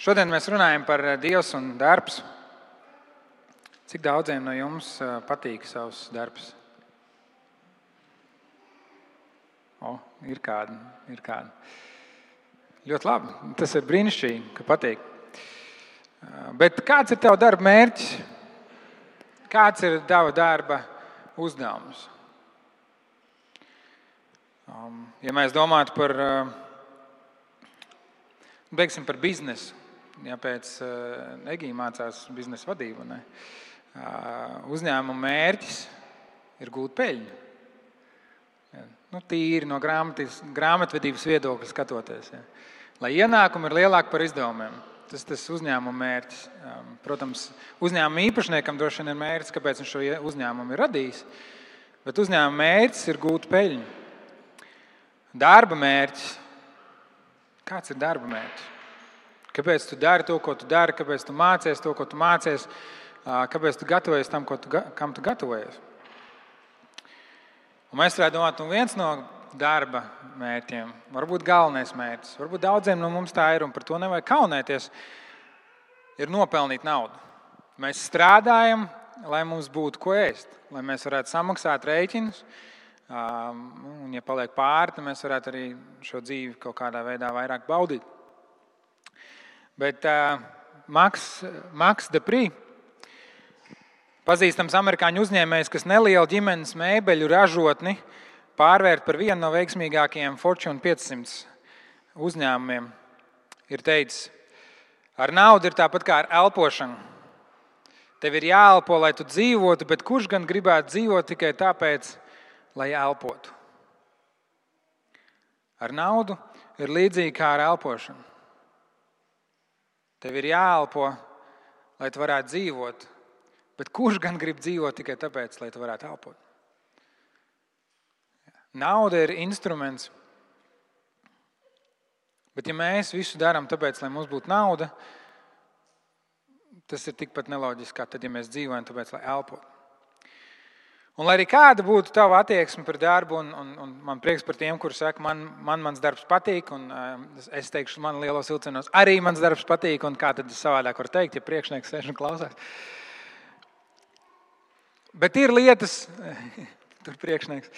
Šodien mēs runājam par Dievs un darbs. Cik daudziem no jums patīk savs darbs? O, ir kādi, ir kādi. Ļoti labi. Tas ir brīnišķīgi, ka patīk. Bet kāds ir tavs darba mērķis? Kāds ir tava darba uzdevums? Um, ja mēs domājam par, beigsim par biznesu, ja pēc Egīna mācās biznesa vadību, ne? uzņēmuma mērķis ir gūt peļņu. Nu, tīri no grāmatvedības viedokļa skatoties. Ja. Lai ienākumi ir lielāki par izdevumiem. Tas ir uzņēmuma mērķis. Protams, uzņēmuma īpašniekam droši vien ir mērķis, kāpēc viņš šo uzņēmumu ir radījis. Bet uzņēmuma mērķis ir gūt peļņu. Darba mērķis. Kāds ir darba mērķis? Kāpēc tu dari to, ko tu dari, kāpēc tu mācies to, ko tu mācies, kāpēc tu gatavojies tam, tu, kam tu gatavojies. Un mēs varētu domāt, ka nu viens no darba mērķiem, varbūt galvenais mērķis, varbūt daudziem no mums tā ir, un par to nevajag kaunēties, ir nopelnīt naudu. Mēs strādājam, lai mums būtu ko ēst, lai mēs varētu samaksāt rēķinus. Un, ja paliek pāri, tad mēs varētu arī šo dzīvi kaut kādā veidā vairāk baudīt. Bet uh, Maks, Maks Deprī, pazīstams amerikāņu uzņēmējs, kas nelielu ģimenes mēbeļu ražotni pārvērt par vienu no veiksmīgākajiem Fortune 500 uzņēmumiem, ir teicis, ar naudu ir tāpat kā ar elpošanu. Tev ir jāelpo, lai tu dzīvotu, bet kurš gan gribētu dzīvot tikai tāpēc, lai elpotu? Ar naudu ir līdzīgi kā ar elpošanu. Tev ir jāelpo, lai tu varētu dzīvot. Bet kurš gan grib dzīvot tikai tāpēc, lai tu varētu elpot? Nauda ir instruments. Bet, ja mēs visu darām tāpēc, lai mums būtu nauda, tas ir tikpat neloģiski, kā tad, ja mēs dzīvojam tāpēc, lai elpotu. Un, lai arī kāda būtu tava attieksme par darbu, un, un, un man prieks par tiem, kuriem saka, man, man mans darbs patīk, un uh, es teikšu, man lielos vilcienos arī mans darbs patīk, un kā tad es savādāk varu teikt, ja priekšnieks sēž un klausās. Bet ir lietas, tur priekšnieks.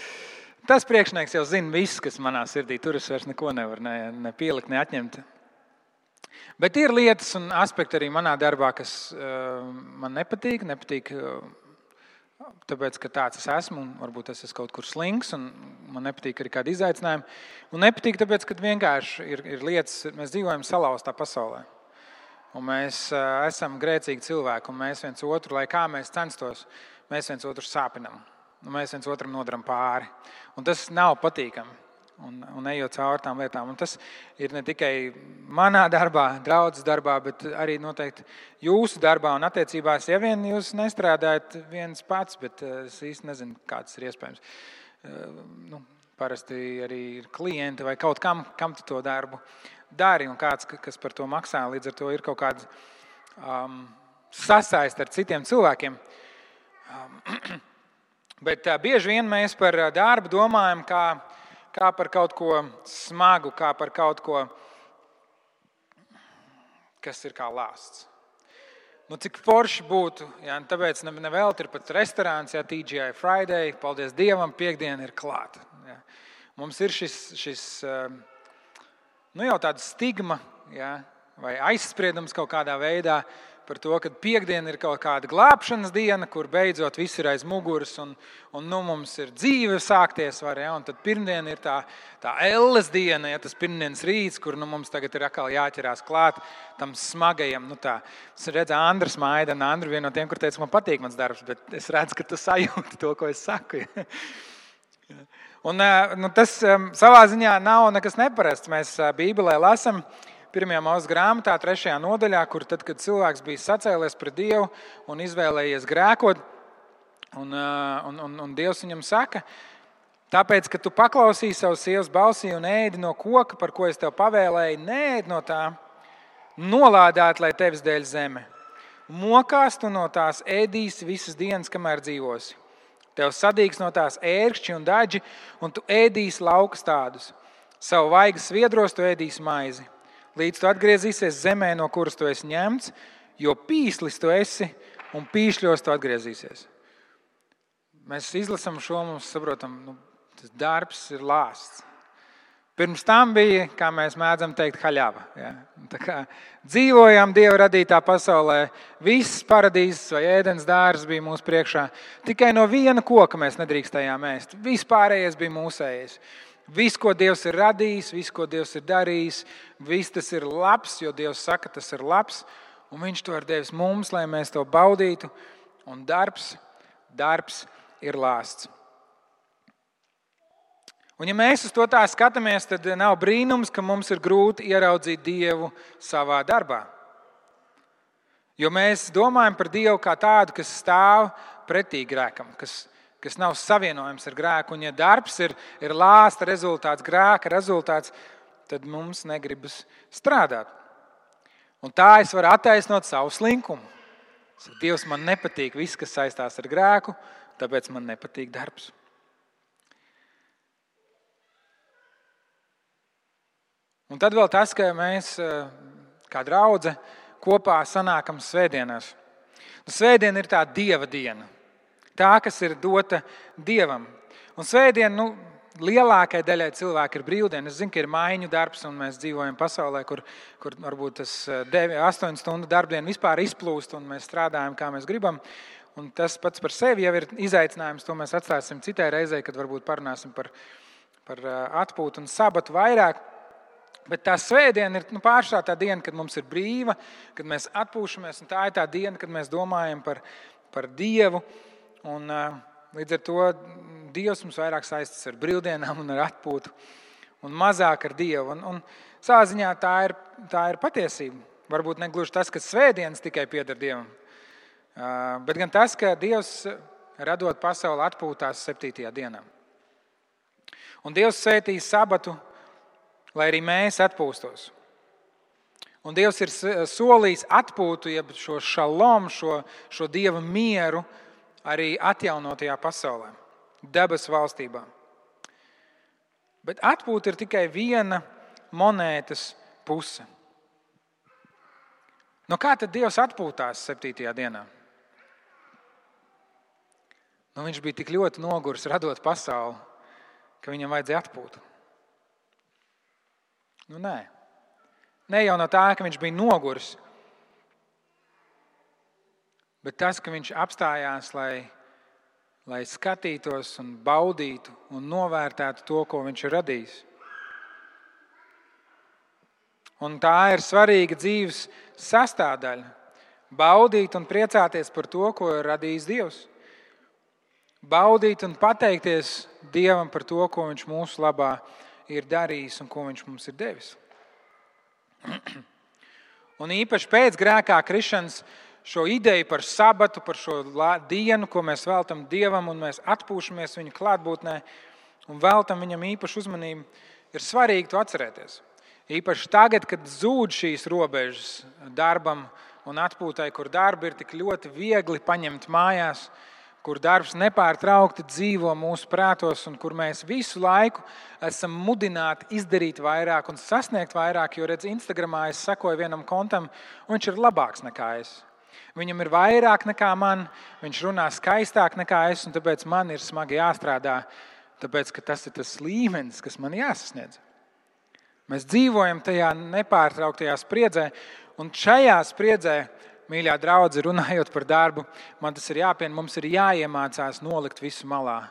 Tas priekšnieks jau zina viss, kas manā sirdī tur es vairs neko nevaru ne, ne pielikt, ne atņemt. Bet ir lietas un aspekti arī manā darbā, kas uh, man nepatīk. nepatīk uh, Tāpēc, ka tāds es esmu, un varbūt es esmu kaut kur slings, un man nepatīk arī kādi izaicinājumi. Un nepatīk, tāpēc, ka vienkārši ir, ir lietas, mēs dzīvojam salauztā pasaulē. Un mēs uh, esam grēcīgi cilvēki, un mēs viens otru, lai kā mēs censtos, mēs viens otru sāpinam. Mēs viens otram nodaram pāri. Un tas nav patīkami un, un ejot cauri tām lietām. Un tas ir ne tikai manā darbā, draudzes darbā, bet arī noteikti jūsu darbā un attiecībās. Ja vien jūs nestrādājat viens pats, bet eh, es īsti nezinu, kā tas ir iespējams. Eh, nu, parasti arī ir klienti vai kaut kam, kam tu to darbu dari un kāds, kas par to maksā. Līdz ar to ir kaut kāda um, sasaiste ar citiem cilvēkiem. Um, bet uh, bieži vien mēs par darbu domājam kā kā par kaut ko smagu, kā par kaut ko, kas ir kā lāsts. Nu, cik forši būtu, ja tāpēc nevelti ir pat restorāns, ja TGI Friday, paldies Dievam, piekdiena ir klāta. Ja. Mums ir šis, šis um, nu, jau tāds stigma ja, vai aizspriedums kaut kādā veidā, par to, ka piekdiena ir kaut kāda glābšanas diena, kur beidzot viss ir aiz muguras un, un nu, mums ir dzīve sākties. Var, ja? Un tad pirmdiena ir tā, tā elles diena, ja tas pirmdienas rīts, kur nu, mums tagad ir atkal jāķerās klāt tam smagajam. Nu, tā. es redzu, Andris Maida, un Andris viena no tiem, kur teica, man patīk mans darbs, bet es redzu, ka tu sajūti to, ko es saku. Ja? Un, eh, nu, tas um, savā ziņā nav nekas neparasts. Mēs uh, Bībelē lasām, uh, pirmajā mūža grāmatā, trešajā nodaļā, kur tad, kad cilvēks bija sacēlies pret Dievu un izvēlējies grēkot, un, un, un, un Dievs viņam saka, tāpēc, ka tu paklausīji savas sievas balsī un ēdi no koka, par ko es tev pavēlēju, nēd no tā, nolādēt, lai tevis dēļ zeme. Mokās tu no tās ēdīsi visas dienas, kamēr dzīvosi. Tev sadīgs no tās ērkšķi un daži, un tu ēdīsi laukas tādus. Savu vaigas sviedros tu ēdīsi maizi līdz tu atgriezīsies zemē, no kuras tu esi ņemts, jo pīslis tu esi un pīšļos tu atgriezīsies. Mēs izlasām šo, mums saprotam, nu, tas darbs ir lāsts. Pirms tam bija, kā mēs mēdzam teikt, haļava. Ja? Dzīvojām Dieva radītā pasaulē, viss paradīzes vai ēdienas dārzs bija mūsu priekšā. Tikai no viena koka mēs nedrīkstējām ēst. Vispārējais bija mūsējais. Viss, ko Dievs ir radījis, viss, ko Dievs ir darījis, viss tas ir labs, jo Dievs saka, tas ir labs. Un Viņš to ir devis mums, lai mēs to baudītu. Un darbs, darbs ir lāsts. Un, ja mēs uz to tā skatāmies, tad nav brīnums, ka mums ir grūti ieraudzīt Dievu savā darbā. Jo mēs domājam par Dievu kā tādu, kas stāv pretī grēkam, kas, kas nav savienojams ar grēku. Un, ja darbs ir, ir lāsta rezultāts, grēka rezultāts, tad mums negribas strādāt. Un tā es varu attaisnot savu slinkumu. Dievs man nepatīk viss, kas saistās ar grēku, tāpēc man nepatīk darbs. Un tad vēl tas, ka mēs eh, kā draugi kopā sanākam svētdienās. Nu, svētdiena ir tā dieva diena, tā, kas ir dota dievam. Un svētdiena, nu, lielākajai daļai cilvēku ir brīvdiena. Es zinu, ka ir maiņu darbs, un mēs dzīvojam pasaulē, kur, kur varbūt tas 8 eh, stundu darbdiena vispār izplūst, un mēs strādājam, kā mēs gribam. Un tas pats par sevi jau ir izaicinājums. To mēs atstāsim citai reizei, kad varbūt parunāsim par, par eh, atpūtu un sabatu vairāk. Bet tā svētdiena ir nu, pāršā tā diena, kad mums ir brīva, kad mēs atpūšamies. Tā ir tā diena, kad mēs domājam par, par Dievu. Un, līdz ar to Dievs mums vairāk saistīts ar brīvdienām un ar atpūtu, un mazāk ar Dievu. Un, un savā ziņā tā ir, tā ir patiesība. Varbūt ne gluži tas, ka svētdienas tikai pieder Dievam, bet gan tas, ka Dievs radot pasauli atpūtās septītajā dienā. Un Dievs svētīja sabatu lai arī mēs atpūstos. Un Dievs ir solījis atpūtu, jeb šo šalom, šo, šo dieva mieru arī atjaunotajā pasaulē, debesu valstībā. Bet atpūta ir tikai viena monētas puse. No kā tad Dievs atpūtās septītajā dienā? Nu, viņš bija tik ļoti noguris radot pasauli, ka viņam vajadzēja atpūtu. Nu, nē. ne jau no tā, ka viņš bija noguris, bet tas, ka viņš apstājās, lai, lai skatītos, un baudītu un novērtētu to, ko viņš ir radījis. Un tā ir svarīga dzīves sastāvdaļa. Baudīt un priecāties par to, ko ir radījis Dievs. Baudīt un pateikties Dievam par to, ko Viņš mūsu labā ir darījis un ko viņš mums ir devis. Un īpaši pēc grēkā krišanas šo ideju par sabatu, par šo dienu, ko mēs veltam Dievam un mēs atpūšamies viņa klātbūtnē un veltam viņam īpašu uzmanību, ir svarīgi to atcerēties. Īpaši tagad, kad zūd šīs robežas darbam un atpūtai, kur darbi ir tik ļoti viegli paņemt mājās, kur darbs nepārtraukti dzīvo mūsu prātos un kur mēs visu laiku esam mudināti izdarīt vairāk un sasniegt vairāk. Jo, redziet, Instagramā es sekoju vienam kontam, un viņš ir labāks nekā es. Viņam ir vairāk nekā man, viņš runā skaistāk nekā es, un tāpēc man ir smagi jāstrādā, tāpēc ka tas ir tas līmenis, kas man jāsasniedz. Mēs dzīvojam tajā nepārtrauktajā spriedzē, un šajā spriedzē Mīļā draudzene, runājot par darbu, man tas ir jāpiena. Mums ir jāiemācās nolikt visu malā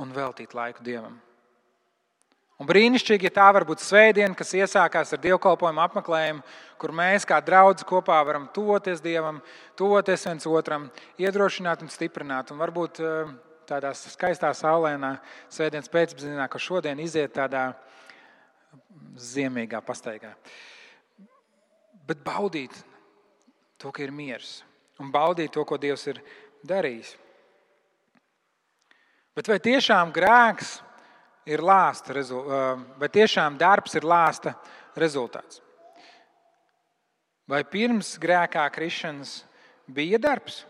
un veltīt laiku Dievam. Un brīnišķīgi, ja tā var būt svētdiena, kas iesākās ar dievkalpojumu apmeklējumu, kur mēs kā draugi kopā varam tuvoties Dievam, tuvoties viens otram, iedrošināt un stiprināt. Un varbūt eh, tādā skaistā, saulēnā svētdienas pēcpusdienā, ka šodien iziet tādā ziemīgā pastaigā. Bet baudīt to, ka ir miers un baudīt to, ko Dievs ir darījis. Bet vai tiešām grēks ir lāsta, vai tiešām darbs ir lāsta rezultāts? Vai pirms grēkā krišanas bija darbs?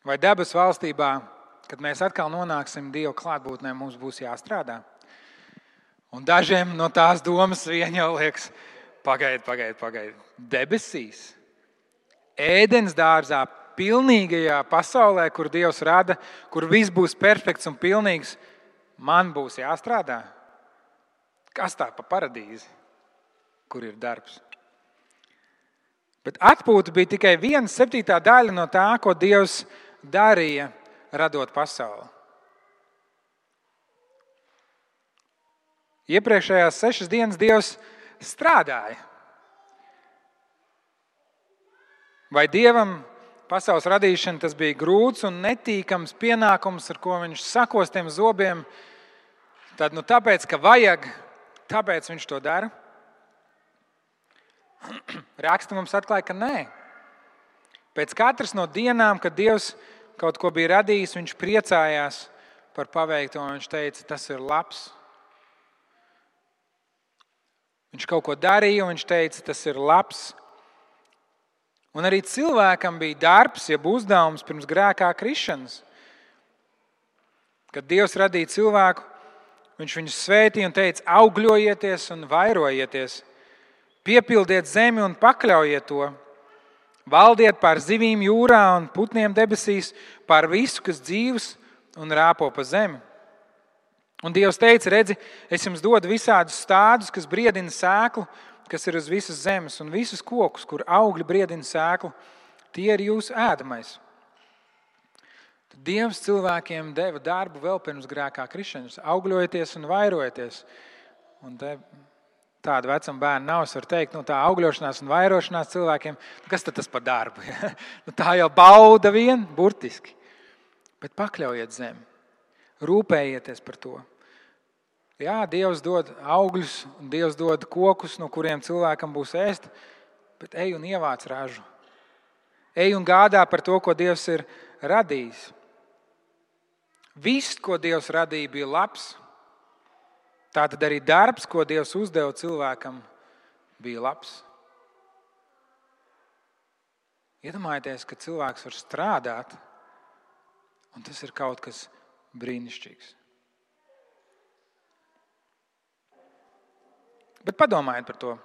Vai debesu valstībā, kad mēs atkal nonāksim Dieva klātbūtnē, mums būs jāstrādā? Un dažiem no tās domas vien jau liekas, pagaidi, pagaidi, pagaidi. Debesīs, ēdienas dārzā, pilnīgajā pasaulē, kur Dievs rada, kur viss būs perfekts un pilnīgs, man būs jāstrādā. Kas tā pa paradīzi, kur ir darbs? Bet atpūta bija tikai viena septītā daļa no tā, ko Dievs darīja, radot pasauli. Iepriekšējās sešas dienas Dievs strādāja. Vai Dievam pasaules radīšana tas bija grūts un netīkams pienākums, ar ko viņš sakos tiem zobiem, tad nu, tāpēc, ka vajag, tāpēc viņš to dara. Raksta mums atklāja, ka nē. Pēc katras no dienām, kad Dievs kaut ko bija radījis, viņš priecājās par paveikto un viņš teica, tas ir labs. Viņš kaut ko darīja, un viņš teica, tas ir labs. Un arī cilvēkam bija darbs, jeb uzdevums pirms grēkā krišanas. Kad Dievs radīja cilvēku, viņš viņu svētīja un teica, augļojieties un vairojieties. Piepildiet zemi un pakļaujiet to. Valdiet pār zivīm jūrā un putniem debesīs, pār visu, kas dzīvs un rāpo pa zemi. Un Dievs teica, redzi, es jums dodu visādus stādus, kas briedina sēklu, kas ir uz visas zemes, un visus kokus, kur augļi briedina sēklu, tie ir jūsu ēdamais. Tad Dievs cilvēkiem deva darbu vēl pirms grēkā krišanas. Augļojieties un vairojieties. Un te Tāda vecuma bērna nav. Es varu teikt, nu, tā augļošanās un vairošanās cilvēkiem, kas tas par darbu? Ja? Nu, tā jau bauda vien, burtiski. Bet pakļaujiet zemi, rūpējieties par to. Jā, Dievs dod augļus, un Dievs dod kokus, no kuriem cilvēkam būs ēst, bet ej un ievāc ražu. Ej un gādā par to, ko Dievs ir radījis. Viss, ko Dievs radīja, bija labs. Tā tad arī darbs, ko Dievs uzdeva cilvēkam, bija labs. Iedomājieties, ka cilvēks var strādāt, un tas ir kaut kas brīnišķīgs. Bet padomājiet par to.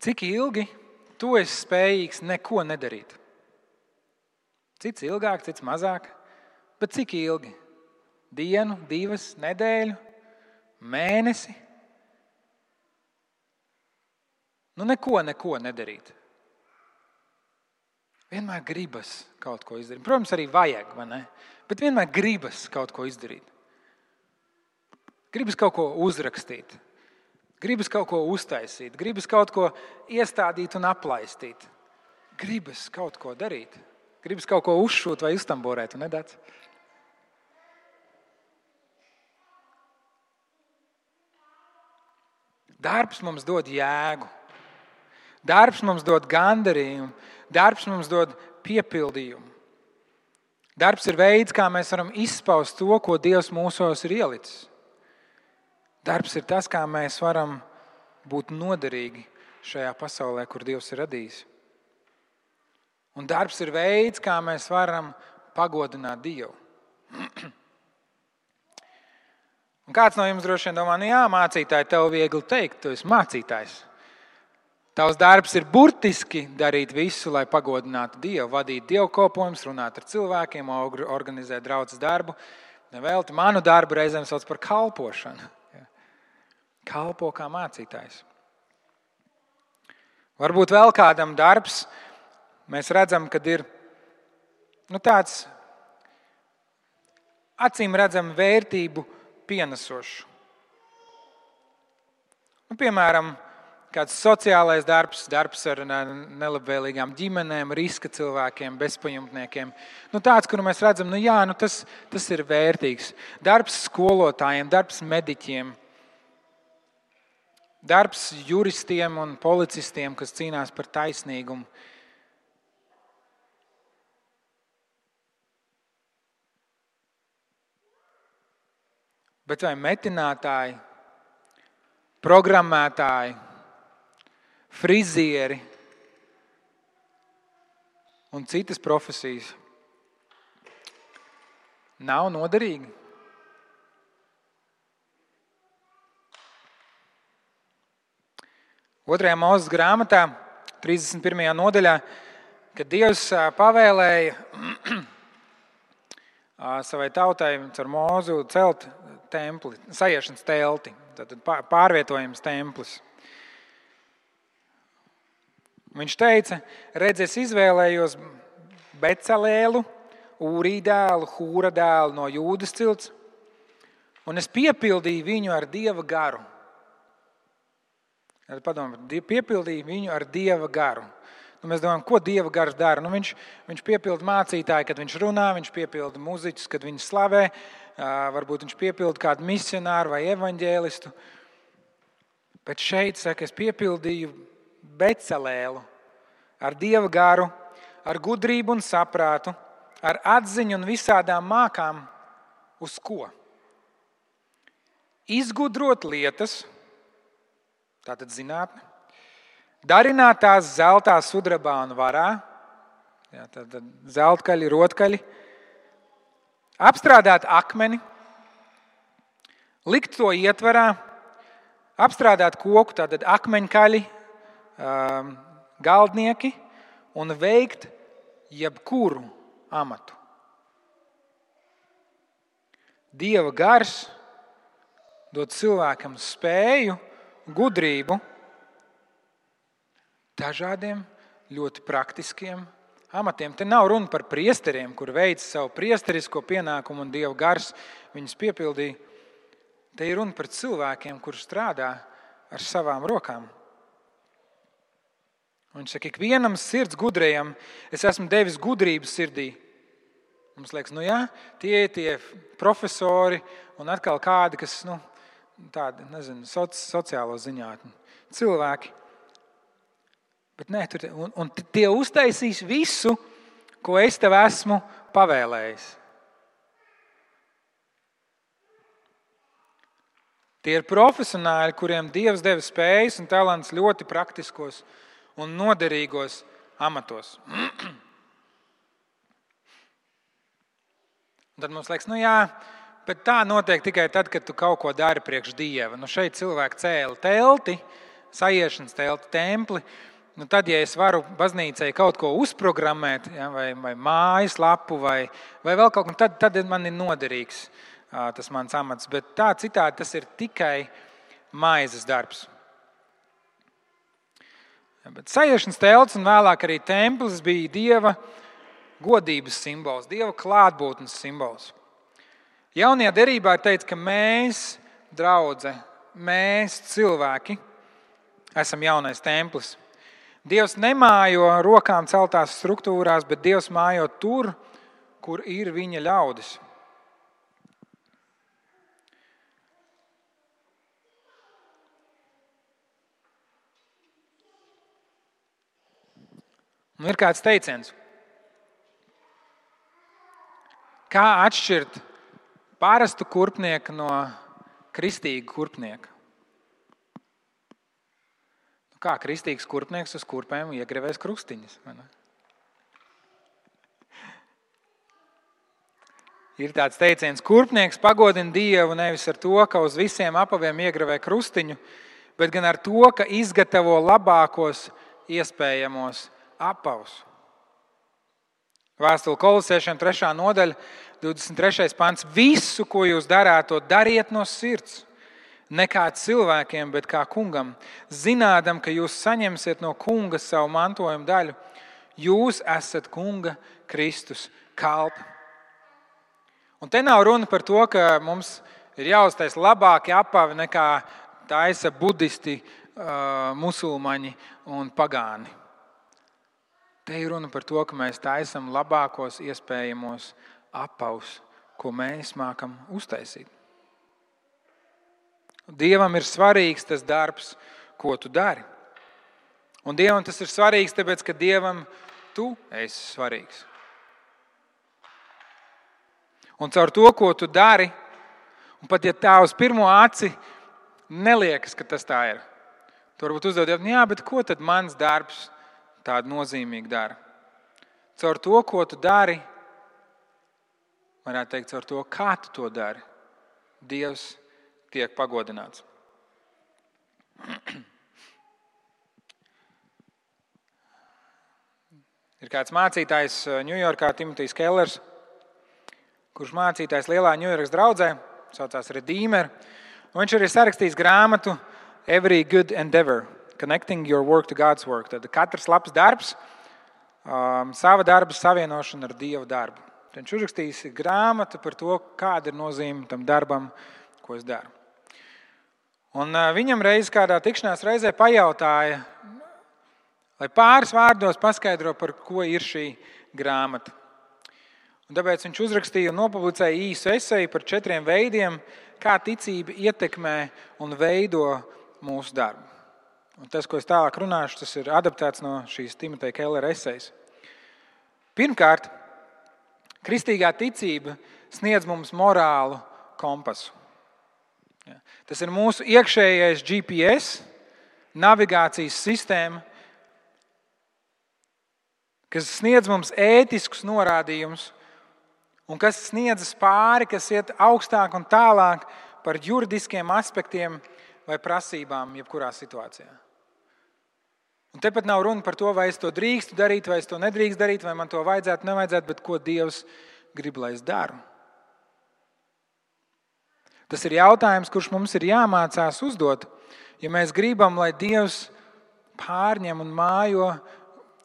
Cik ilgi tu esi spējīgs neko nedarīt? Cits ilgāk, cits mazāk, bet cik ilgi? dienu, divas, nedēļu, mēnesi. Nu, neko, neko nedarīt. Vienmēr gribas kaut ko izdarīt. Protams, arī vajag, bet vienmēr gribas kaut ko izdarīt. Gribas kaut ko uzrakstīt, gribas kaut ko uztaisīt, gribas kaut ko iestādīt un aplaistīt. Gribas kaut ko darīt, gribas kaut ko uzšūt vai uztamborēt. Nedats. Darbs mums dod jēgu, darbs mums dod gandarījumu, darbs mums dod piepildījumu. Darbs ir veids, kā mēs varam izpaust to, ko Dievs mūsos ir ielicis. Darbs ir tas, kā mēs varam būt noderīgi šajā pasaulē, kur Dievs ir radījis. Un darbs ir veids, kā mēs varam pagodināt Dievu. Un kāds no jums droši vien domā, nu jā, mācītāji, tev viegli teikt, tu esi mācītājs. Tavs darbs ir burtiski darīt visu, lai pagodinātu Dievu, vadīt dievkalpojumus, runāt ar cilvēkiem, organizēt draudzes darbu. Nevelti manu darbu reizēm sauc par kalpošanu. Kalpo kā mācītājs. Varbūt vēl kādam darbs, mēs redzam, ka ir nu, tāds acīm redzama vērtību pienesošu. Nu, piemēram, kāds sociālais darbs, darbs ar nelabvēlīgām ģimenēm, riska cilvēkiem, bezpajumtniekiem. Nu, tāds, kuru mēs redzam, nu, jā, nu, tas, tas ir vērtīgs. Darbs skolotājiem, darbs mediķiem, darbs juristiem un policistiem, kas cīnās par taisnīgumu. Bet vai metinātāji, programmētāji, frizieri, un citas profesijas nav noderīgi. Otrajā mūzes grāmatā, 31. nodaļā, kad Dievs pavēlēja savai tautai ar mūzu celt templi, sajiešanas telti, tad pārvietojums templis. Viņš teica, redz, es izvēlējos Becelēlu, Ūrī dēlu, Hūra dēlu no Jūdas cilts, un es piepildīju viņu ar dieva garu. Padomājiet, piepildīju viņu ar dieva garu. Nu, mēs domājam, ko dieva gars dara. Nu, viņš viņš piepilda mācītāju, kad viņš runā, viņš piepilda muzeķus, kad viņš slavē, varbūt viņš piepilda kādu misionāru vai evaņģēlistu. Bet šeit, saka, es piepildīju Becelēlu ar dieva garu, ar gudrību un saprātu, ar atziņu un visādām mākām, uz ko? Izgudrot lietas, tātad zinātnē, darināt tās zeltā, sudrabā un varā, jā, tad zeltkaļi, rotkaļi, apstrādāt akmeni, likt to ietverā, apstrādāt koku, tātad akmeņkaļi, galdnieki un veikt jebkuru amatu. Dieva gars dod cilvēkam spēju, gudrību dažādiem ļoti praktiskiem amatiem. Te nav runa par priesteriem, kur veic savu priesterisko pienākumu un Dieva gars viņus piepildīja. Te ir runa par cilvēkiem, kurš strādā ar savām rokām. Un viņš saka, ikvienam sirds gudrajam es esmu devis gudrību sirdī. Mums liekas, nu jā, tie ir tie profesori un atkal kādi, kas nu, tādi, nezinu, soci, sociālo zinātņu cilvēki. Bet nē, tur, un, un tie uztaisīs visu, ko es tev esmu pavēlējis. Tie ir profesionāļi, kuriem Dievs deva spējas un talants ļoti praktiskos un noderīgos amatos. Un tad mums liekas, nu jā, bet tā notiek tikai tad, kad tu kaut ko dari priekš dieva. Nu šeit cilvēki cēla telti, sajiešanas telti, templi. Nu tad, ja es varu baznīcai kaut ko uzprogrammēt, ja, vai, vai mājaslapu, vai, vai vēl kaut ko, tad, tad man ir noderīgs tas mans amats. Bet tā citādi tas ir tikai maizes darbs. Bet sajiešanas telts un vēlāk arī templis bija dieva godības simbols, dieva klātbūtnes simbols. Jaunajā derībā ir teikts, ka mēs, draugi, mēs, cilvēki, esam jaunais templis. Dievs nemājo rokām celtās struktūrās, bet Dievs mājo tur, kur ir viņa ļaudis. Un ir kāds teiciens, kā atšķirt parastu kurpnieku no kristīga kurpnieka. Nu, kā kristīgs kurpnieks uz kurpēm iegrievēs krustiņas? Ir tāds teiciens, ka kurpnieks pagodina Dievu nevis ar to, ka uz visiem apaviem iegravē krustiņu, bet gan ar to, ka izgatavo labākos iespējamos apavus. Vēstule kolosiešiem, 3. nodaļa, 23. pants. Visu, ko jūs darāt, to dariet no sirds. Ne kā cilvēkiem, bet kā kungam. Zinādam, ka jūs saņemsiet no kunga savu mantojumu daļu. Jūs esat kunga Kristus kalpi. Un te nav runa par to, ka mums ir jāuztais labāki apavi nekā taisa budisti, musulmaņi un pagāni. Te ir runa par to, ka mēs taisām labākos iespējamos apavus, ko mēs mākam uztaisīt. Dievam ir svarīgs tas darbs, ko tu dari. Un Dievam tas ir svarīgs, tāpēc ka Dievam tu esi svarīgs. Un caur to, ko tu dari, un pat ja tā uz pirmo aci neliekas, ka tas tā ir, tu varbūt uzdod jautājumu, jā, bet ko tad mans darbs tādu nozīmīgu dara. caur to, ko tu dari, varētu teikt, caur to, kā tu to dari, Dievs tiek pagodināts. Ir kāds mācītājs Ņujorkā, eh, Timotejs Kellers, kurš mācītājs lielā Ņujorkas draudzē, saucās Redīmer. Viņš arī sarakstījis grāmatu Every Good Endeavor, Connecting Your Work to God's Work. Tad katrs labs darbs, um, sava darba savienošana ar Dieva darbu. Viņš uzrakstījis grāmatu par to, kāda ir nozīme tam darbam, ko es daru. Un viņam reiz kādā tikšanās reizē pajautāja, lai pāris vārdos paskaidro, par ko ir šī grāmata. Un tāpēc viņš uzrakstīja un nopublicēja īsu esēju par četriem veidiem, kā ticība ietekmē un veido mūsu darbu. Un tas, ko es tālāk runāšu, tas ir adaptēts no šīs Timoteja Kellera esejas. Pirmkārt, kristīgā ticība sniedz mums morālu kompasu. Tas ir mūsu iekšējais GPS, navigācijas sistēma, kas sniedz mums ētiskus norādījumus un kas sniedzas pāri, kas iet augstāk un tālāk par juridiskiem aspektiem vai prasībām, jebkurā situācijā. Un tepat nav runa par to, vai es to drīkstu darīt, vai es to nedrīkstu darīt, vai man to vajadzētu, nevajadzētu, bet ko Dievs grib, lai es daru. Tas ir jautājums, kurš mums ir jāmācās uzdot. Ja mēs gribam, lai Dievs pārņem un mājo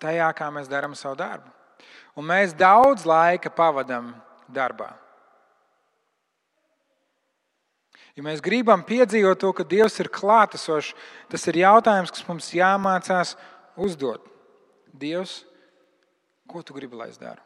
tajā, kā mēs darām savu darbu. Un mēs daudz laika pavadām darbā. Ja mēs gribam piedzīvot to, ka Dievs ir klātesošs, tas ir jautājums, kas mums jāmācās uzdot. Dievs, ko tu gribi, lai es daru?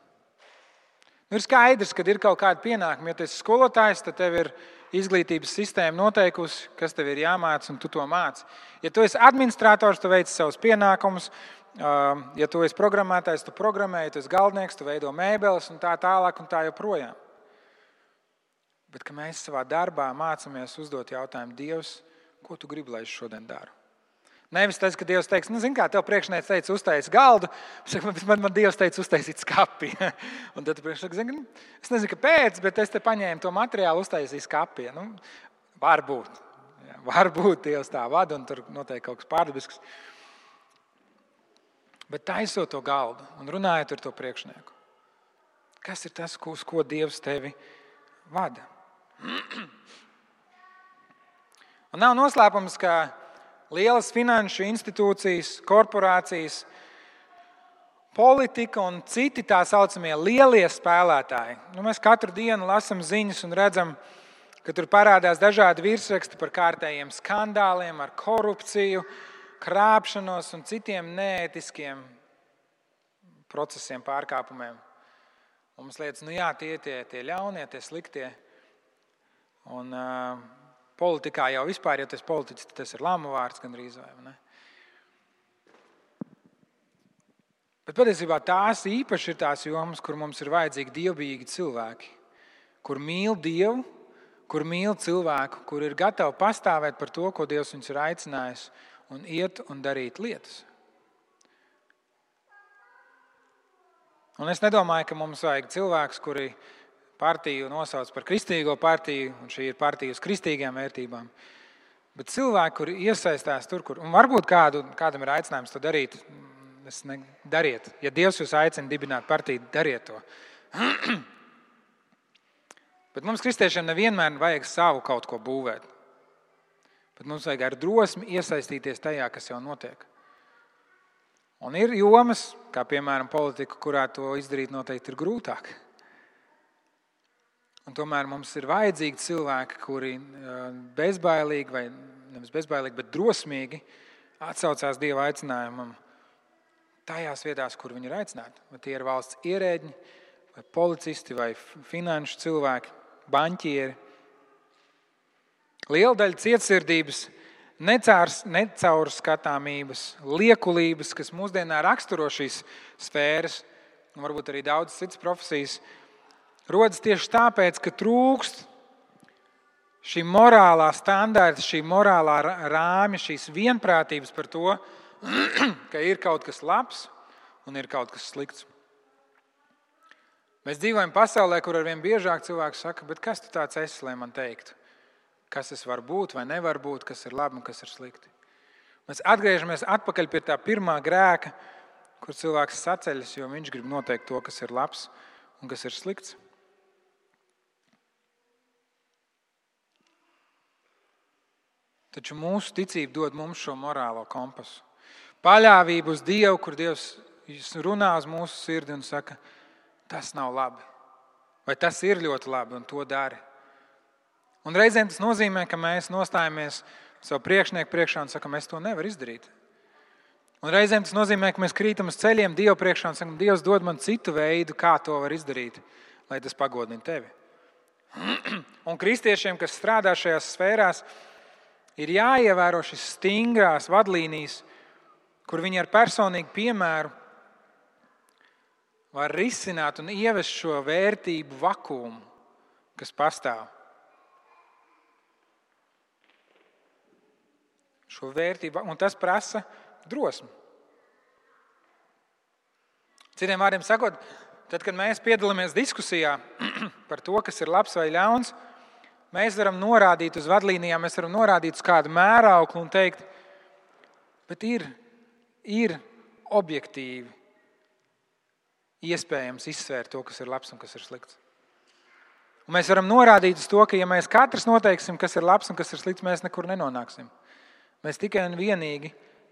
Nu, ir skaidrs, ka ir kaut kāda pienākuma. Ja tu esi skolotājs, tad tev ir izglītības sistēma noteikusi, kas tev ir jāmācās, un tu to māci. Ja tu esi administrators, tu veic savus pienākumus, Ja tu esi programmētājs, tu programmē, ja tu esi galdnieks, tu veido mēbeles un tā tālāk un tā joprojām. Bet mēs savā darbā mācāmies uzdot jautājumu, Dievs, ko tu gribi, lai es šodien daru? Nevis tas, ka Dievs teiks, nu, zini, kā tev priekšnieks teica, uztaisīt galdu, bet man, man Dievs teica, uztaisīt skati. un tad priekšnieks zina, es nezinu, kāpēc, bet es te paņēmu to materiālu, uztaisīju skati. Nu, varbūt, jā, varbūt Dievs tā vada, un tur noteikti kaut kas pārdabisks bet taisot to galdu un runājot ar to priekšnieku. Kas ir tas, uz ko Dievs tevi vada? Un nav noslēpums, ka lielas finanšu institūcijas, korporācijas, politika un citi tā saucamie lielie spēlētāji. Nu, mēs katru dienu lasām ziņas un redzam, ka tur parādās dažādi virsraksti par kārtējiem skandāliem, ar korupciju, krāpšanos un citiem neētiskiem procesiem, pārkāpumiem. Un mums liekas, nu jā, tie ir tie, tie ļaunie, tie sliktie. Un, uh, politikā jau vispār, ja tas ir politiķis, tas ir lama vārds gandrīz vai ne? Bet patiesībā tās īpaši ir tās jomas, kur mums ir vajadzīgi dievbijīgi cilvēki, kur mīl Dievu, kur mīl cilvēku, kur ir gatavi pastāvēt par to, ko Dievs viņus ir aicinājis un iet un darīt lietas. Un es nedomāju, ka mums vajag cilvēkus, kuri partiju nosauc par kristīgo partiju, un šī ir partija uz kristīgām vērtībām. Bet cilvēki, kuri iesaistās tur, kur varbūt kādu, kādam ir aicinājums to darīt, es ne, dariet. Ja Dievs jūs aicina dibināt partiju, dariet to. Bet mums, kristiešiem, nevienmēr vajag savu kaut ko būvēt. Bet mums vajag ar drosmi iesaistīties tajā, kas jau notiek. Un ir jomas, kā piemēram politika, kurā to izdarīt noteikti ir grūtāk. Un tomēr mums ir vajadzīgi cilvēki, kuri bezbailīgi, vai nevis bezbailīgi, bet drosmīgi atsaucās Dieva aicinājumam tajās vietās, kur viņi ir aicināti. Vai tie ir valsts ierēģi, vai policisti, vai finanšu cilvēki, banķieri. Liela daļa cietsirdības necaurskatāmības, liekulības, kas mūsdienā raksturo šīs sfēras, un varbūt arī daudzas citas profesijas, rodas tieši tāpēc, ka trūkst šī morālā standarta, šī morālā rāmja, šīs vienprātības par to, ka ir kaut kas labs un ir kaut kas slikts. Mēs dzīvojam pasaulē, kur arvien biežāk cilvēks saka, kas tu tāds esi, lai man teiktu, kas es varu būt vai nevaru būt, kas ir labi un kas ir slikti. Mēs atgriežamies atpakaļ pie tā pirmā grēka, kur cilvēks saceļas, jo viņš grib noteikt to, kas ir labs un kas ir slikts. Taču mūsu ticība dod mums šo morālo kompasu. Paļāvību uz Dievu, kur Dievs runā uz mūsu sirdi un saka, tas nav labi. Vai tas ir ļoti labi un to dari. Un reizēm tas nozīmē, ka mēs nostājamies savu priekšnieku priekšā un sakam, es to nevaru izdarīt. Un reizēm tas nozīmē, ka mēs krītam uz ceļiem Dievu priekšā un sakam, Dievs dod man citu veidu, kā to var izdarīt, lai tas pagodina tevi. Un kristiešiem, kas strādā šajās sfērās, ir jāievēro šīs stingrās vadlīnijas, kur viņi ar personīgu piemēru var risināt un ievest šo vērtību vakumu, kas pastāv. Šo vērtību, un tas prasa drosmi. Citiem vārdiem sakot, tad, kad mēs piedalāmies diskusijā par to, kas ir labs vai ļauns, mēs varam norādīt uz vadlīnijām, mēs varam norādīt uz kādu mērauklu un teikt, bet ir, ir objektīvi iespējams izsvērt to, kas ir labs un kas ir slikts. Un mēs varam norādīt uz to, ka, ja mēs katrs noteiksim, kas ir labs un kas ir slikts, mēs nekur nenonāksim. Mēs tikai un vienīgi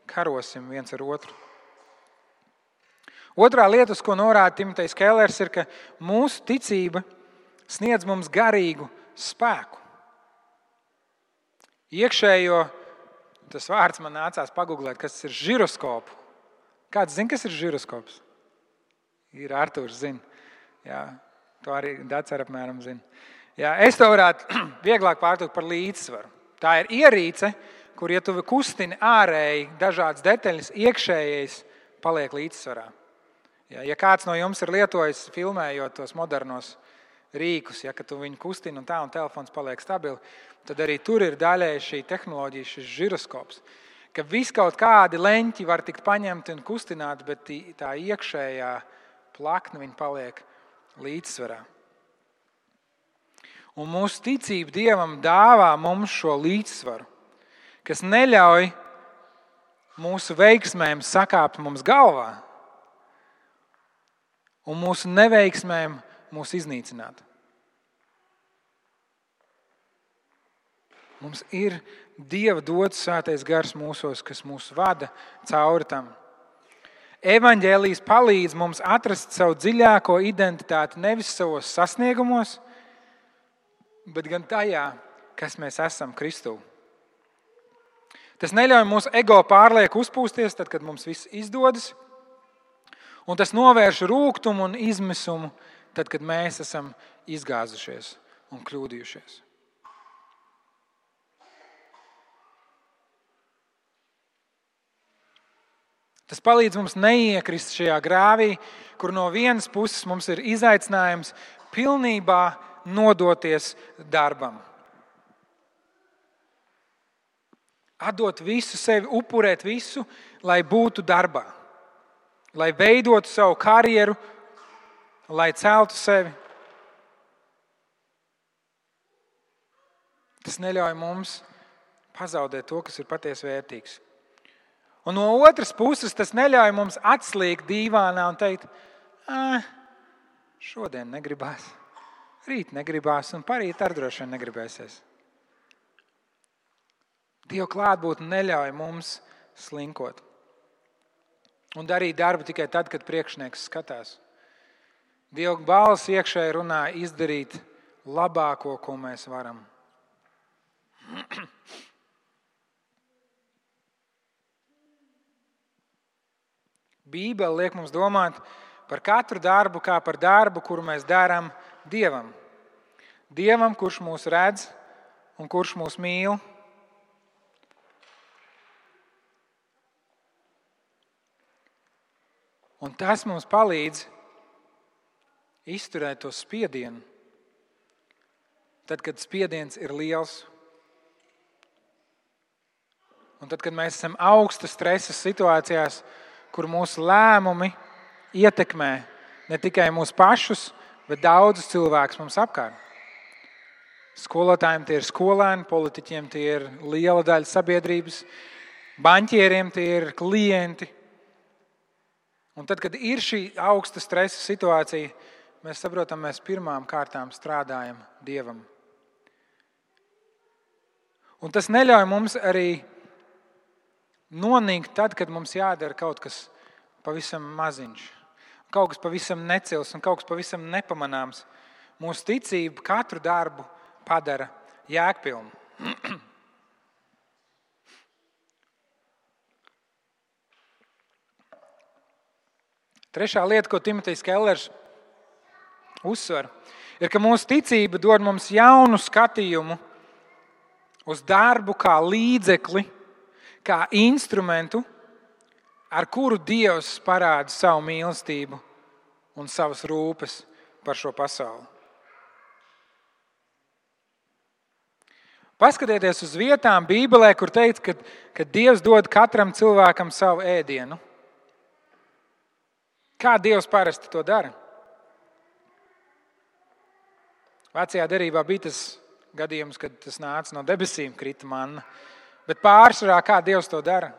karosim viens ar otru. Otrā lieta, uz ko norāda Timotejs Kellers, ir, ka mūsu ticība sniedz mums garīgu spēku. Iekšējo, tas vārds man nācās pagūglēt, kas ir žiroskops. Kāds zina, kas ir žiroskops? Ir Arthurs, zina. Jā, to arī ar apmēram zina. Jā, es to varētu vieglāk pārtulkt par līdzsvaru. Tā ir ierīce, kur, ja tu kustini ārēji dažādas detaļas, iekšējais paliek līdzsvarā. Ja, ja kāds no jums ir lietojis, filmējot tos modernos rīkus, ja tu viņu kustini un tā, un telefons paliek stabils, tad arī tur ir daļēji šī tehnoloģija, šis žiroskops. Ka vis kaut kādi leņķi var tikt paņemti un kustināti, bet tā iekšējā plakne paliek līdzsvarā. Un mūsu ticība Dievam dāvā mums šo līdzsvaru, kas neļauj mūsu veiksmēm sakāpt mums galvā, un mūsu neveiksmēm mūs iznīcināt. Mums ir Dieva dots svētais gars mūsos, kas mūs vada cauri tam. Evangelijas palīdz mums atrast savu dziļāko identitāti nevis savos sasniegumos, bet gan tajā, kas mēs esam Kristū. Tas neļauj mūsu ego pārlieku uzpūsties, tad, kad mums viss izdodas, Un tas novērš rūkumu un izmisumu, tad, kad mēs esam izgāzušies un kļūdījušies. Tas palīdz mums neiekrist šajā grāvī, kur no vienas puses mums ir izaicinājums pilnībā nodoties darbam. Atdot visu sevi, upurēt visu, lai būtu darbā lai veidotu savu karjeru, lai celtu sevi. Tas neļauj mums pazaudēt to, kas ir patiesi vērtīgs. Un no otras puses, tas neļauj mums atslīgt dīvānā un teikt, ah, šodien negribās, rīt negribās, un parīt ar droši vien negribēsies. Dieva klātbūtne neļauj mums slinkot un darīt darbu tikai tad, kad priekšnieks skatās. Dieva balss iekšēji runā, izdarīt labāko, ko mēs varam. Bībele liek mums domāt par katru darbu kā par darbu, kuru mēs darām Dievam. Dievam, kurš mūs redz un kurš mūs mīl Un tas mums palīdz izturēt to spiedienu. Tad, kad spiediens ir liels, un tad, kad mēs esam augsta stresa situācijās, kur mūsu lēmumi ietekmē ne tikai mūsu pašus, bet daudzus cilvēkus mums apkārt. Skolotājiem tie ir skolēni, politiķiem tie ir liela daļa sabiedrības, banķieriem tie ir klienti. Un tad, kad ir šī augsta stresa situācija, mēs saprotam, mēs pirmām kārtām strādājam Dievam. Un tas neļauj mums arī nonīkt tad, kad mums jādara kaut kas pavisam maziņš, kaut kas pavisam necils un kaut kas pavisam nepamanāms. Mūsu ticība katru darbu padara jēgpilnu. Trešā lieta, ko Timotejs Kellers uzsver, ir, ka mūsu ticība dod mums jaunu skatījumu uz darbu kā līdzekli, kā instrumentu, ar kuru Dievs parāda savu mīlestību un savas rūpes par šo pasauli. Paskatieties uz vietām Bībelē, kur teikts, ka, ka Dievs dod katram cilvēkam savu ēdienu. Kā Dievs parasti to dara? Vecajā derībā bija tas gadījums, kad tas nāca no debesīm, krita manna. Bet pārsvarā kā Dievs to dara?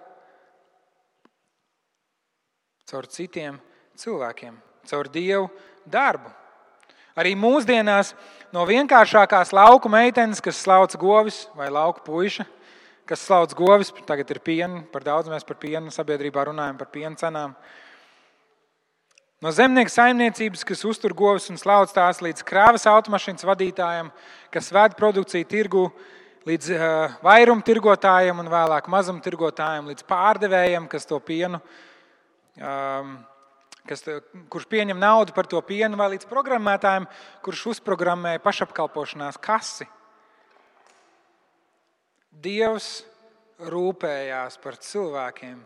Caur citiem cilvēkiem, caur Dievu darbu. Arī mūsdienās no vienkāršākās lauku meitenes, kas slauc govis, vai lauku puiša, kas slauc govis, tagad ir piena, par daudz mēs par pienu sabiedrībā runājam par piena cenām. No zemnieka saimniecības, kas uztur govis un slauc tās, līdz krāvas automašīnas vadītājiem, kas ved produkciju tirgu, līdz uh, vairumtirgotājiem un vēlāk mazumtirgotājiem, līdz pārdevējiem, kas to pienu um, kas, kurš pieņem naudu par to pienu, vai līdz programmētājiem, kurš uzprogrammēja pašapkalpošanās kasi. Dievs rūpējās par cilvēkiem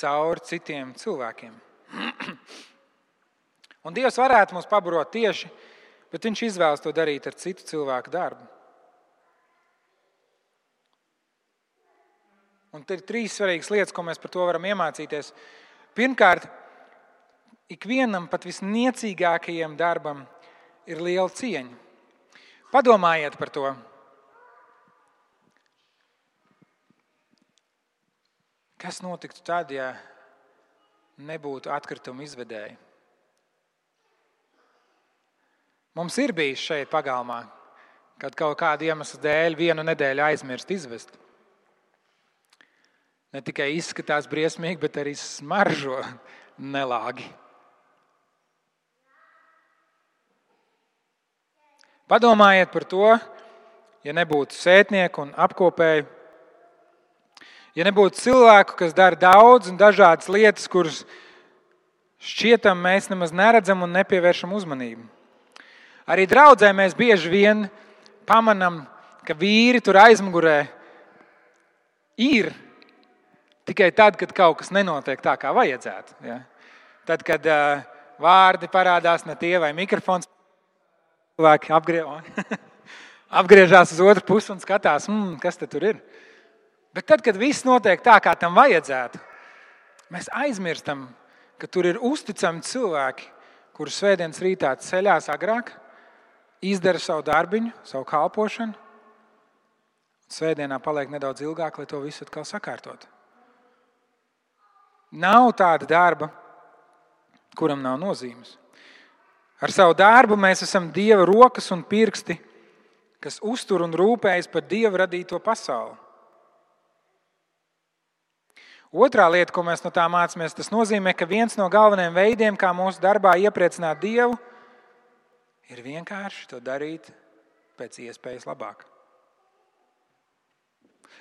caur citiem cilvēkiem. Un Dievs varētu mums pabarot tieši, bet Viņš izvēlas to darīt ar citu cilvēku darbu. Un te ir trīs svarīgas lietas, ko mēs par to varam iemācīties. Pirmkārt, ikvienam pat visniecīgākajam darbam ir liela cieņa. Padomājiet par to. Kas notiktu tad, ja nebūtu atkritumu izvedēji? Mums ir bijis šeit pagalmā, kad kaut kāda iemesla dēļ vienu nedēļu aizmirst izvest. Ne tikai izskatās briesmīgi, bet arī smaržo nelāgi. Padomājiet par to, ja nebūtu sētnieku un apkopēju, ja nebūtu cilvēku, kas dara daudz un dažādas lietas, kuras šķietam mēs nemaz neredzam un nepievēršam uzmanību. Arī draudzē mēs bieži vien pamanām, ka vīri tur aizmugurē ir tikai tad, kad kaut kas nenotiek tā, kā vajadzētu. Ja? Tad, kad uh, vārdi parādās ne tie vai mikrofons Cilvēki apgrie... apgriežās uz otru pusi un skatās, mm, kas tur ir. Bet tad, kad viss notiek tā, kā tam vajadzētu, mēs aizmirstam, ka tur ir uzticami cilvēki, kurus svētdienas rītā ceļās agrāk, izdara savu darbiņu, savu kalpošanu. Svētdienā paliek nedaudz ilgāk, lai to visu atkal sakārtotu. Nav tāda darba, kuram nav nozīmes. Ar savu darbu mēs esam Dieva rokas un pirksti, kas uztur un rūpējas par Dieva radīto pasauli. Otrā lieta, ko mēs no tā mācāmies, tas nozīmē, ka viens no galvenajiem veidiem, kā mūsu darbā iepriecināt Dievu, ir vienkārši to darīt pēc iespējas labāk.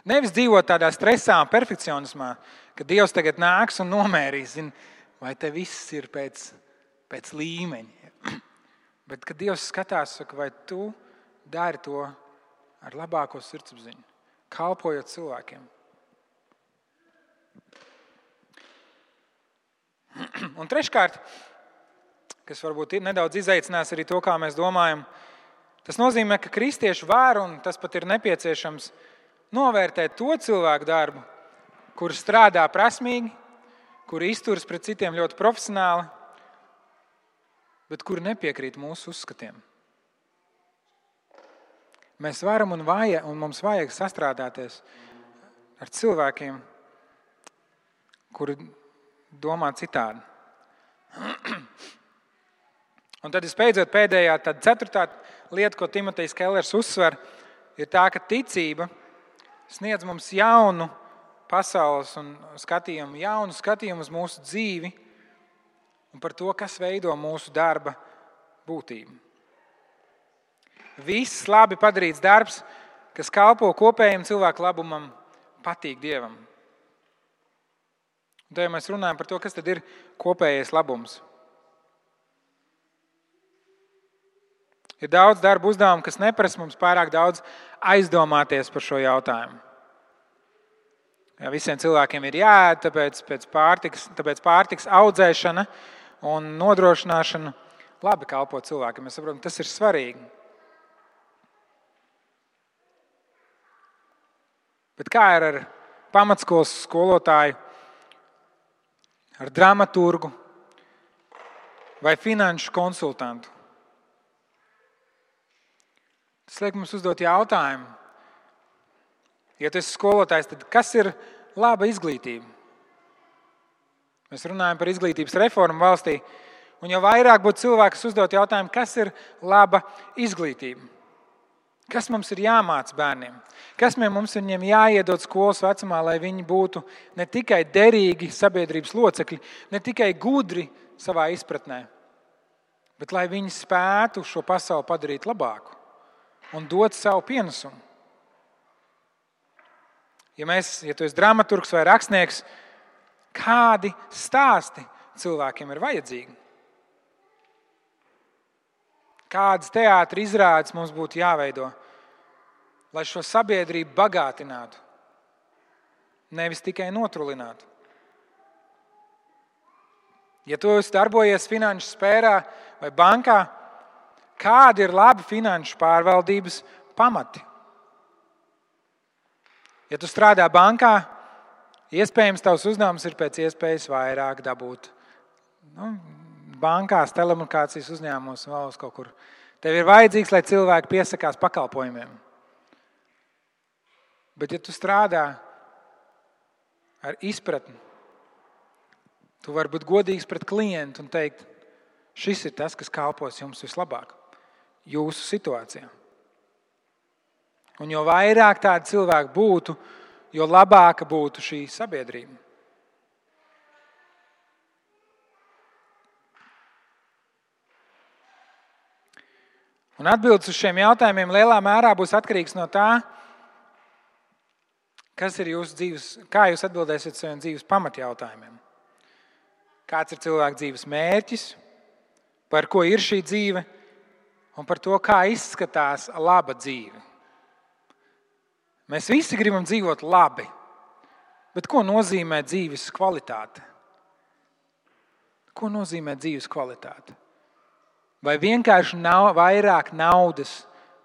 Nevis dzīvot tādā stresā un perfekcionismā, ka Dievs tagad nāks un nomērīs, zin, vai te viss ir pēc, pēc līmeņa. Bet, kad Dievs skatās, saka, vai tu dari to ar labāko sirdsapziņu, kalpojot cilvēkiem. Un treškārt, kas varbūt nedaudz izaicinās arī to, kā mēs domājam, tas nozīmē, ka kristieši var un tas pat ir nepieciešams novērtēt to cilvēku darbu, kurš strādā prasmīgi, kuri izturas pret citiem ļoti profesionāli bet kuri nepiekrīt mūsu uzskatiem. Mēs varam un, vajag, un mums vajag sastrādāties ar cilvēkiem, kuri domā citādi. Un tad, visbeidzot, pēdējā, tad ceturtā lieta, ko Timotejs Kellers uzsver, ir tā, ka ticība sniedz mums jaunu pasaules skatījumu, jaunu skatījumu uz mūsu dzīvi un par to, kas veido mūsu darba būtību. Viss labi padarīts darbs, kas kalpo kopējiem cilvēku labumam, patīk Dievam. Un tad ja mēs runājam par to, kas tad ir kopējais labums. Ir daudz darba uzdevumu, kas neprasa mums pārāk daudz aizdomāties par šo jautājumu. Ja visiem cilvēkiem ir jāēd, tāpēc pārtiks, tāpēc pārtiks audzēšana un nodrošināšana labi kalpo cilvēkiem. Mēs saprotam, tas ir svarīgi. Bet kā ir ar pamatskolas skolotāju, ar dramaturgu vai finanšu konsultantu? Tas liek mums uzdot jautājumu, ja tu esi skolotājs, tad kas ir laba izglītība? Mēs runājam par izglītības reformu valstī, un jau vairāk būtu cilvēki, kas uzdot jautājumu, kas ir laba izglītība. Kas mums ir jāmāca bērniem? Kas mums viņiem jāiedod skolas vecumā, lai viņi būtu ne tikai derīgi sabiedrības locekļi, ne tikai gudri savā izpratnē, bet lai viņi spētu šo pasauli padarīt labāku un dot savu pienesumu. Ja, mēs, ja tu esi dramaturgs vai rakstnieks, kādi stāsti cilvēkiem ir vajadzīgi? Kādas teātris izrādes mums būtu jāveido, lai šo sabiedrību bagātinātu, nevis tikai notrulinātu? Ja tu esi darbojies finanšu sfērā vai bankā, kādi ir labi finanšu pārvaldības pamati? Ja tu strādā bankā, iespējams, tavs uzdevums ir pēc iespējas vairāk dabūt nu, bankās, telekomunikācijas uzņēmumos, valsts kaut kur. Tev ir vajadzīgs, lai cilvēki piesakās pakalpojumiem. Bet, ja tu strādā ar izpratni, tu vari būt godīgs pret klientu un teikt, šis ir tas, kas kalpos jums vislabāk, jūsu situācijā. Un jo vairāk tādu cilvēku būtu, jo labāka būtu šī sabiedrība. Un atbildes uz šiem jautājumiem lielā mērā būs atkarīgs no tā, kas ir jūsu dzīves, kā jūs atbildēsiet saviem dzīves pamatjautājumiem. Kāds ir cilvēka dzīves mērķis, par ko ir šī dzīve un par to, kā izskatās laba dzīve. Mēs visi gribam dzīvot labi, bet ko nozīmē dzīves kvalitāte? Ko nozīmē dzīves kvalitāte? Vai vienkārši nav, vairāk naudas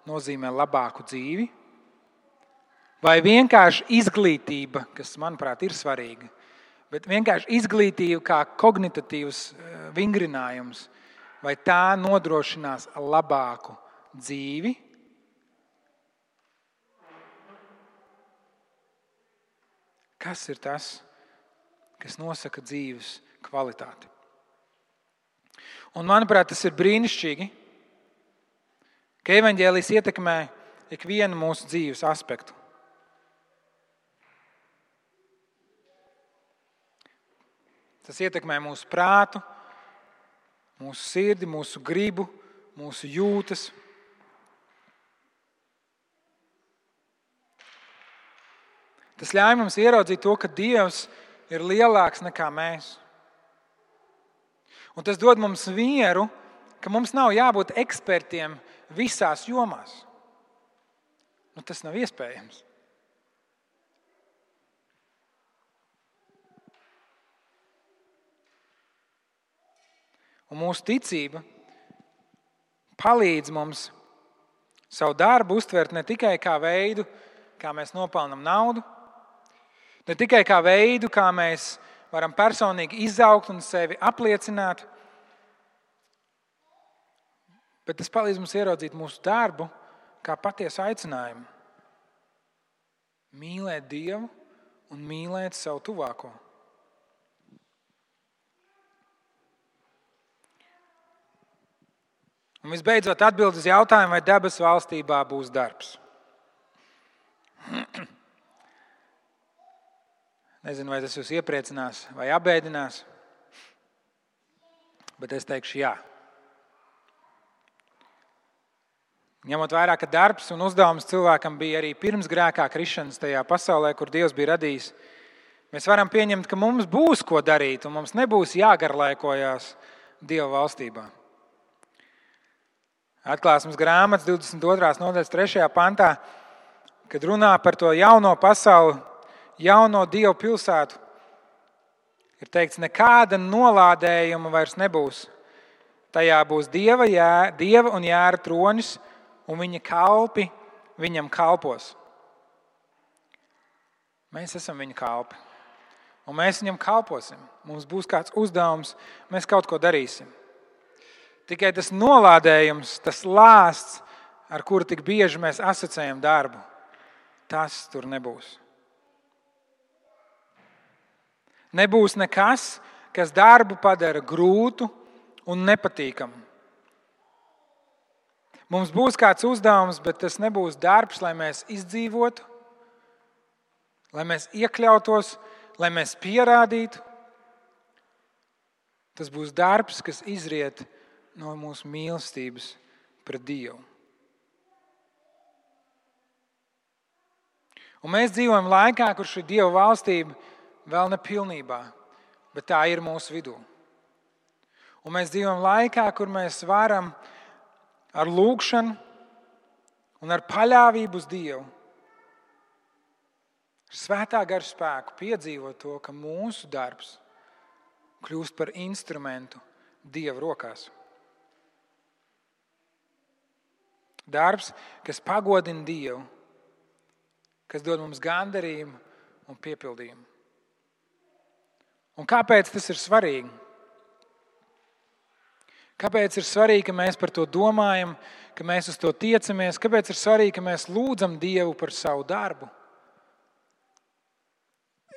nozīmē labāku dzīvi? Vai vienkārši izglītība, kas manuprāt ir svarīga, bet vienkārši izglītība kā kognitīvs eh, vingrinājums, vai tā nodrošinās labāku dzīvi? Kas ir tas, kas nosaka dzīves kvalitāti? Un, manuprāt, tas ir brīnišķīgi, ka evaņģēlijas ietekmē ikvienu mūsu dzīves aspektu. Tas ietekmē mūsu prātu, mūsu sirdi, mūsu gribu, mūsu jūtas. Tas ļauj mums ieraudzīt to, ka Dievs ir lielāks nekā mēs. Un tas dod mums mieru, ka mums nav jābūt ekspertiem visās jomās. Nu, tas nav iespējams. Un mūsu ticība palīdz mums savu darbu uztvert ne tikai kā veidu, kā mēs nopelnām naudu, ne tikai kā veidu, kā mēs varam personīgi izaugt un sevi apliecināt, bet tas palīdz mums ieraudzīt mūsu darbu kā patiesu aicinājumu. Mīlēt Dievu un mīlēt savu tuvāko. Un visbeidzot, atbild uz jautājumu, vai debesu valstībā būs darbs. Nezinu, vai tas jūs iepriecinās vai apbēdinās, bet es teikšu, jā. Ņemot vērā, ka darbs un uzdevums cilvēkam bija arī pirms grēkā krišanas tajā pasaulē, kur Dievs bija radījis, mēs varam pieņemt, ka mums būs ko darīt un mums nebūs jāgarlaikojas Dieva valstībā. Atklāsmes grāmatas 22. nodaļas 3. pantā, kad runā par to jauno pasauli, jauno Dievu pilsētu, ir teikts, nekāda nolādējuma vairs nebūs. Tajā būs dieva, jā, dieva un jēra tronis, un viņa kalpi viņam kalpos. Mēs esam viņa kalpi, un mēs viņam kalposim. Mums būs kāds uzdevums, mēs kaut ko darīsim. Tikai tas nolādējums, tas lāsts, ar kuru tik bieži mēs asociējam darbu, tas tur nebūs. Nebūs nekas, kas darbu padara grūtu un nepatīkamu. Mums būs kāds uzdevums, bet tas nebūs darbs, lai mēs izdzīvotu, lai mēs iekļautos, lai mēs pierādītu. Tas būs darbs, kas izriet no no mūsu mīlestības pret Dievu. Un mēs dzīvojam laikā, kur šī Dieva valstība vēl nepilnībā, bet tā ir mūsu vidū. Un mēs dzīvojam laikā, kur mēs varam ar lūgšanu un ar paļāvību uz Dievu, ar svētā gara spēku piedzīvot to, ka mūsu darbs kļūst par instrumentu Dieva rokās. Darbs, kas pagodina Dievu, kas dod mums gandarījumu un piepildījumu. Un kāpēc tas ir svarīgi? Kāpēc ir svarīgi, ka mēs par to domājam, ka mēs uz to tiecamies? Kāpēc ir svarīgi, ka mēs lūdzam Dievu par savu darbu?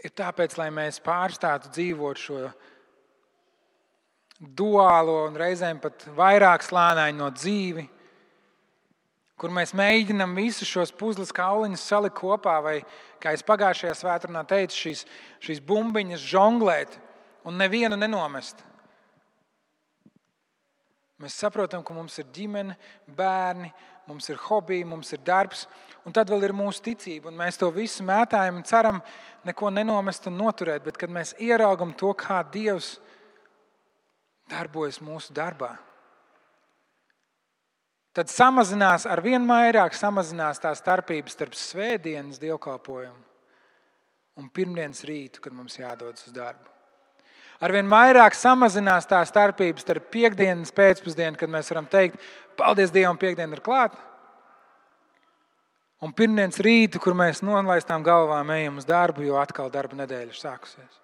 Ir tāpēc, lai mēs pārstātu dzīvot šo duālo un reizēm pat vairāk slāņainu no dzīvi kur mēs mēģinām visus šos puzles kauliņus salikt kopā, vai, kā es pagājušajā svētdienā teicu, šīs, šīs bumbiņas žonglēt un nevienu nenomest. Mēs saprotam, ka mums ir ģimene, bērni, mums ir hobiji, mums ir darbs, un tad vēl ir mūsu ticība. Mēs to visu mētājam un ceram, neko nenomest un noturēt. Bet, kad mēs ieraugam to, kā Dievs darbojas mūsu darbā, tad samazinās ar vien vairāk samazinās tā starpība starp svētdienas dievkalpojumu un pirmdienas rītu, kad mums jādodas uz darbu. Arvien vairāk samazinās tā starpība starp piekdienas pēcpusdienu, kad mēs varam teikt, paldies Dievam, piekdiena ir klāta. Un pirmdienas rītu, kur mēs nolaistām galvām, ejam uz darbu, jo atkal darba nedēļa ir sākusies.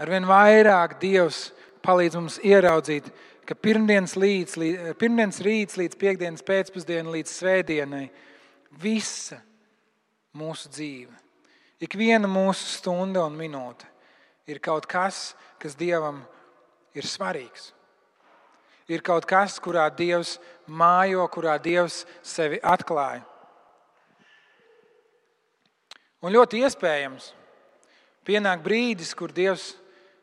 Arvien vairāk Dievs palīdz mums ieraudzīt, ka pirmdienas, līdz, pirmdienas rīts līdz piekdienas pēcpusdienai, līdz svētdienai, visa mūsu dzīve, ik viena mūsu stunda un minūte ir kaut kas, kas Dievam ir svarīgs. Ir kaut kas, kurā Dievs mājo, kurā Dievs sevi atklāja. Un ļoti iespējams, pienāk brīdis, kur Dievs,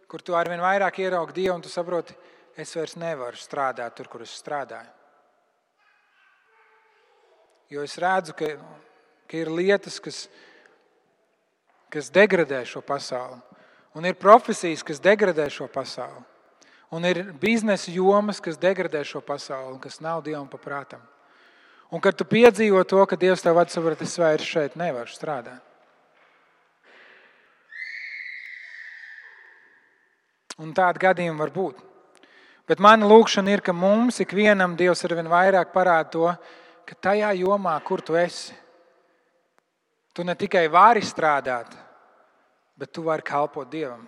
kur tu arvien vairāk ieraugi Dievu un tu saproti, es vairs nevaru strādāt tur, kur es strādāju. Jo es redzu, ka, ka ir lietas, kas, kas degradē šo pasauli, un ir profesijas, kas degradē šo pasauli, un ir biznesa jomas, kas degradē šo pasauli, un kas nav dievam paprātam. Un kad tu piedzīvo to, ka Dievs tev atsauc, es vairs šeit nevaru strādāt. Un tādi gadījumi var būt. Bet mana lūkšana ir, ka mums ikvienam Dievs ar vien vairāk parāda to, ka tajā jomā, kur tu esi, tu ne tikai vari strādāt, bet tu vari kalpot Dievam.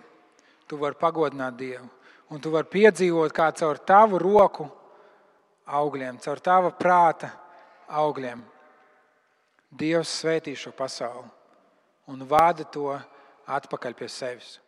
Tu vari pagodināt Dievu. Un tu vari piedzīvot, kā caur tavu roku augļiem, caur tava prāta augļiem. Dievs svētī šo pasauli un vada to atpakaļ pie sevis.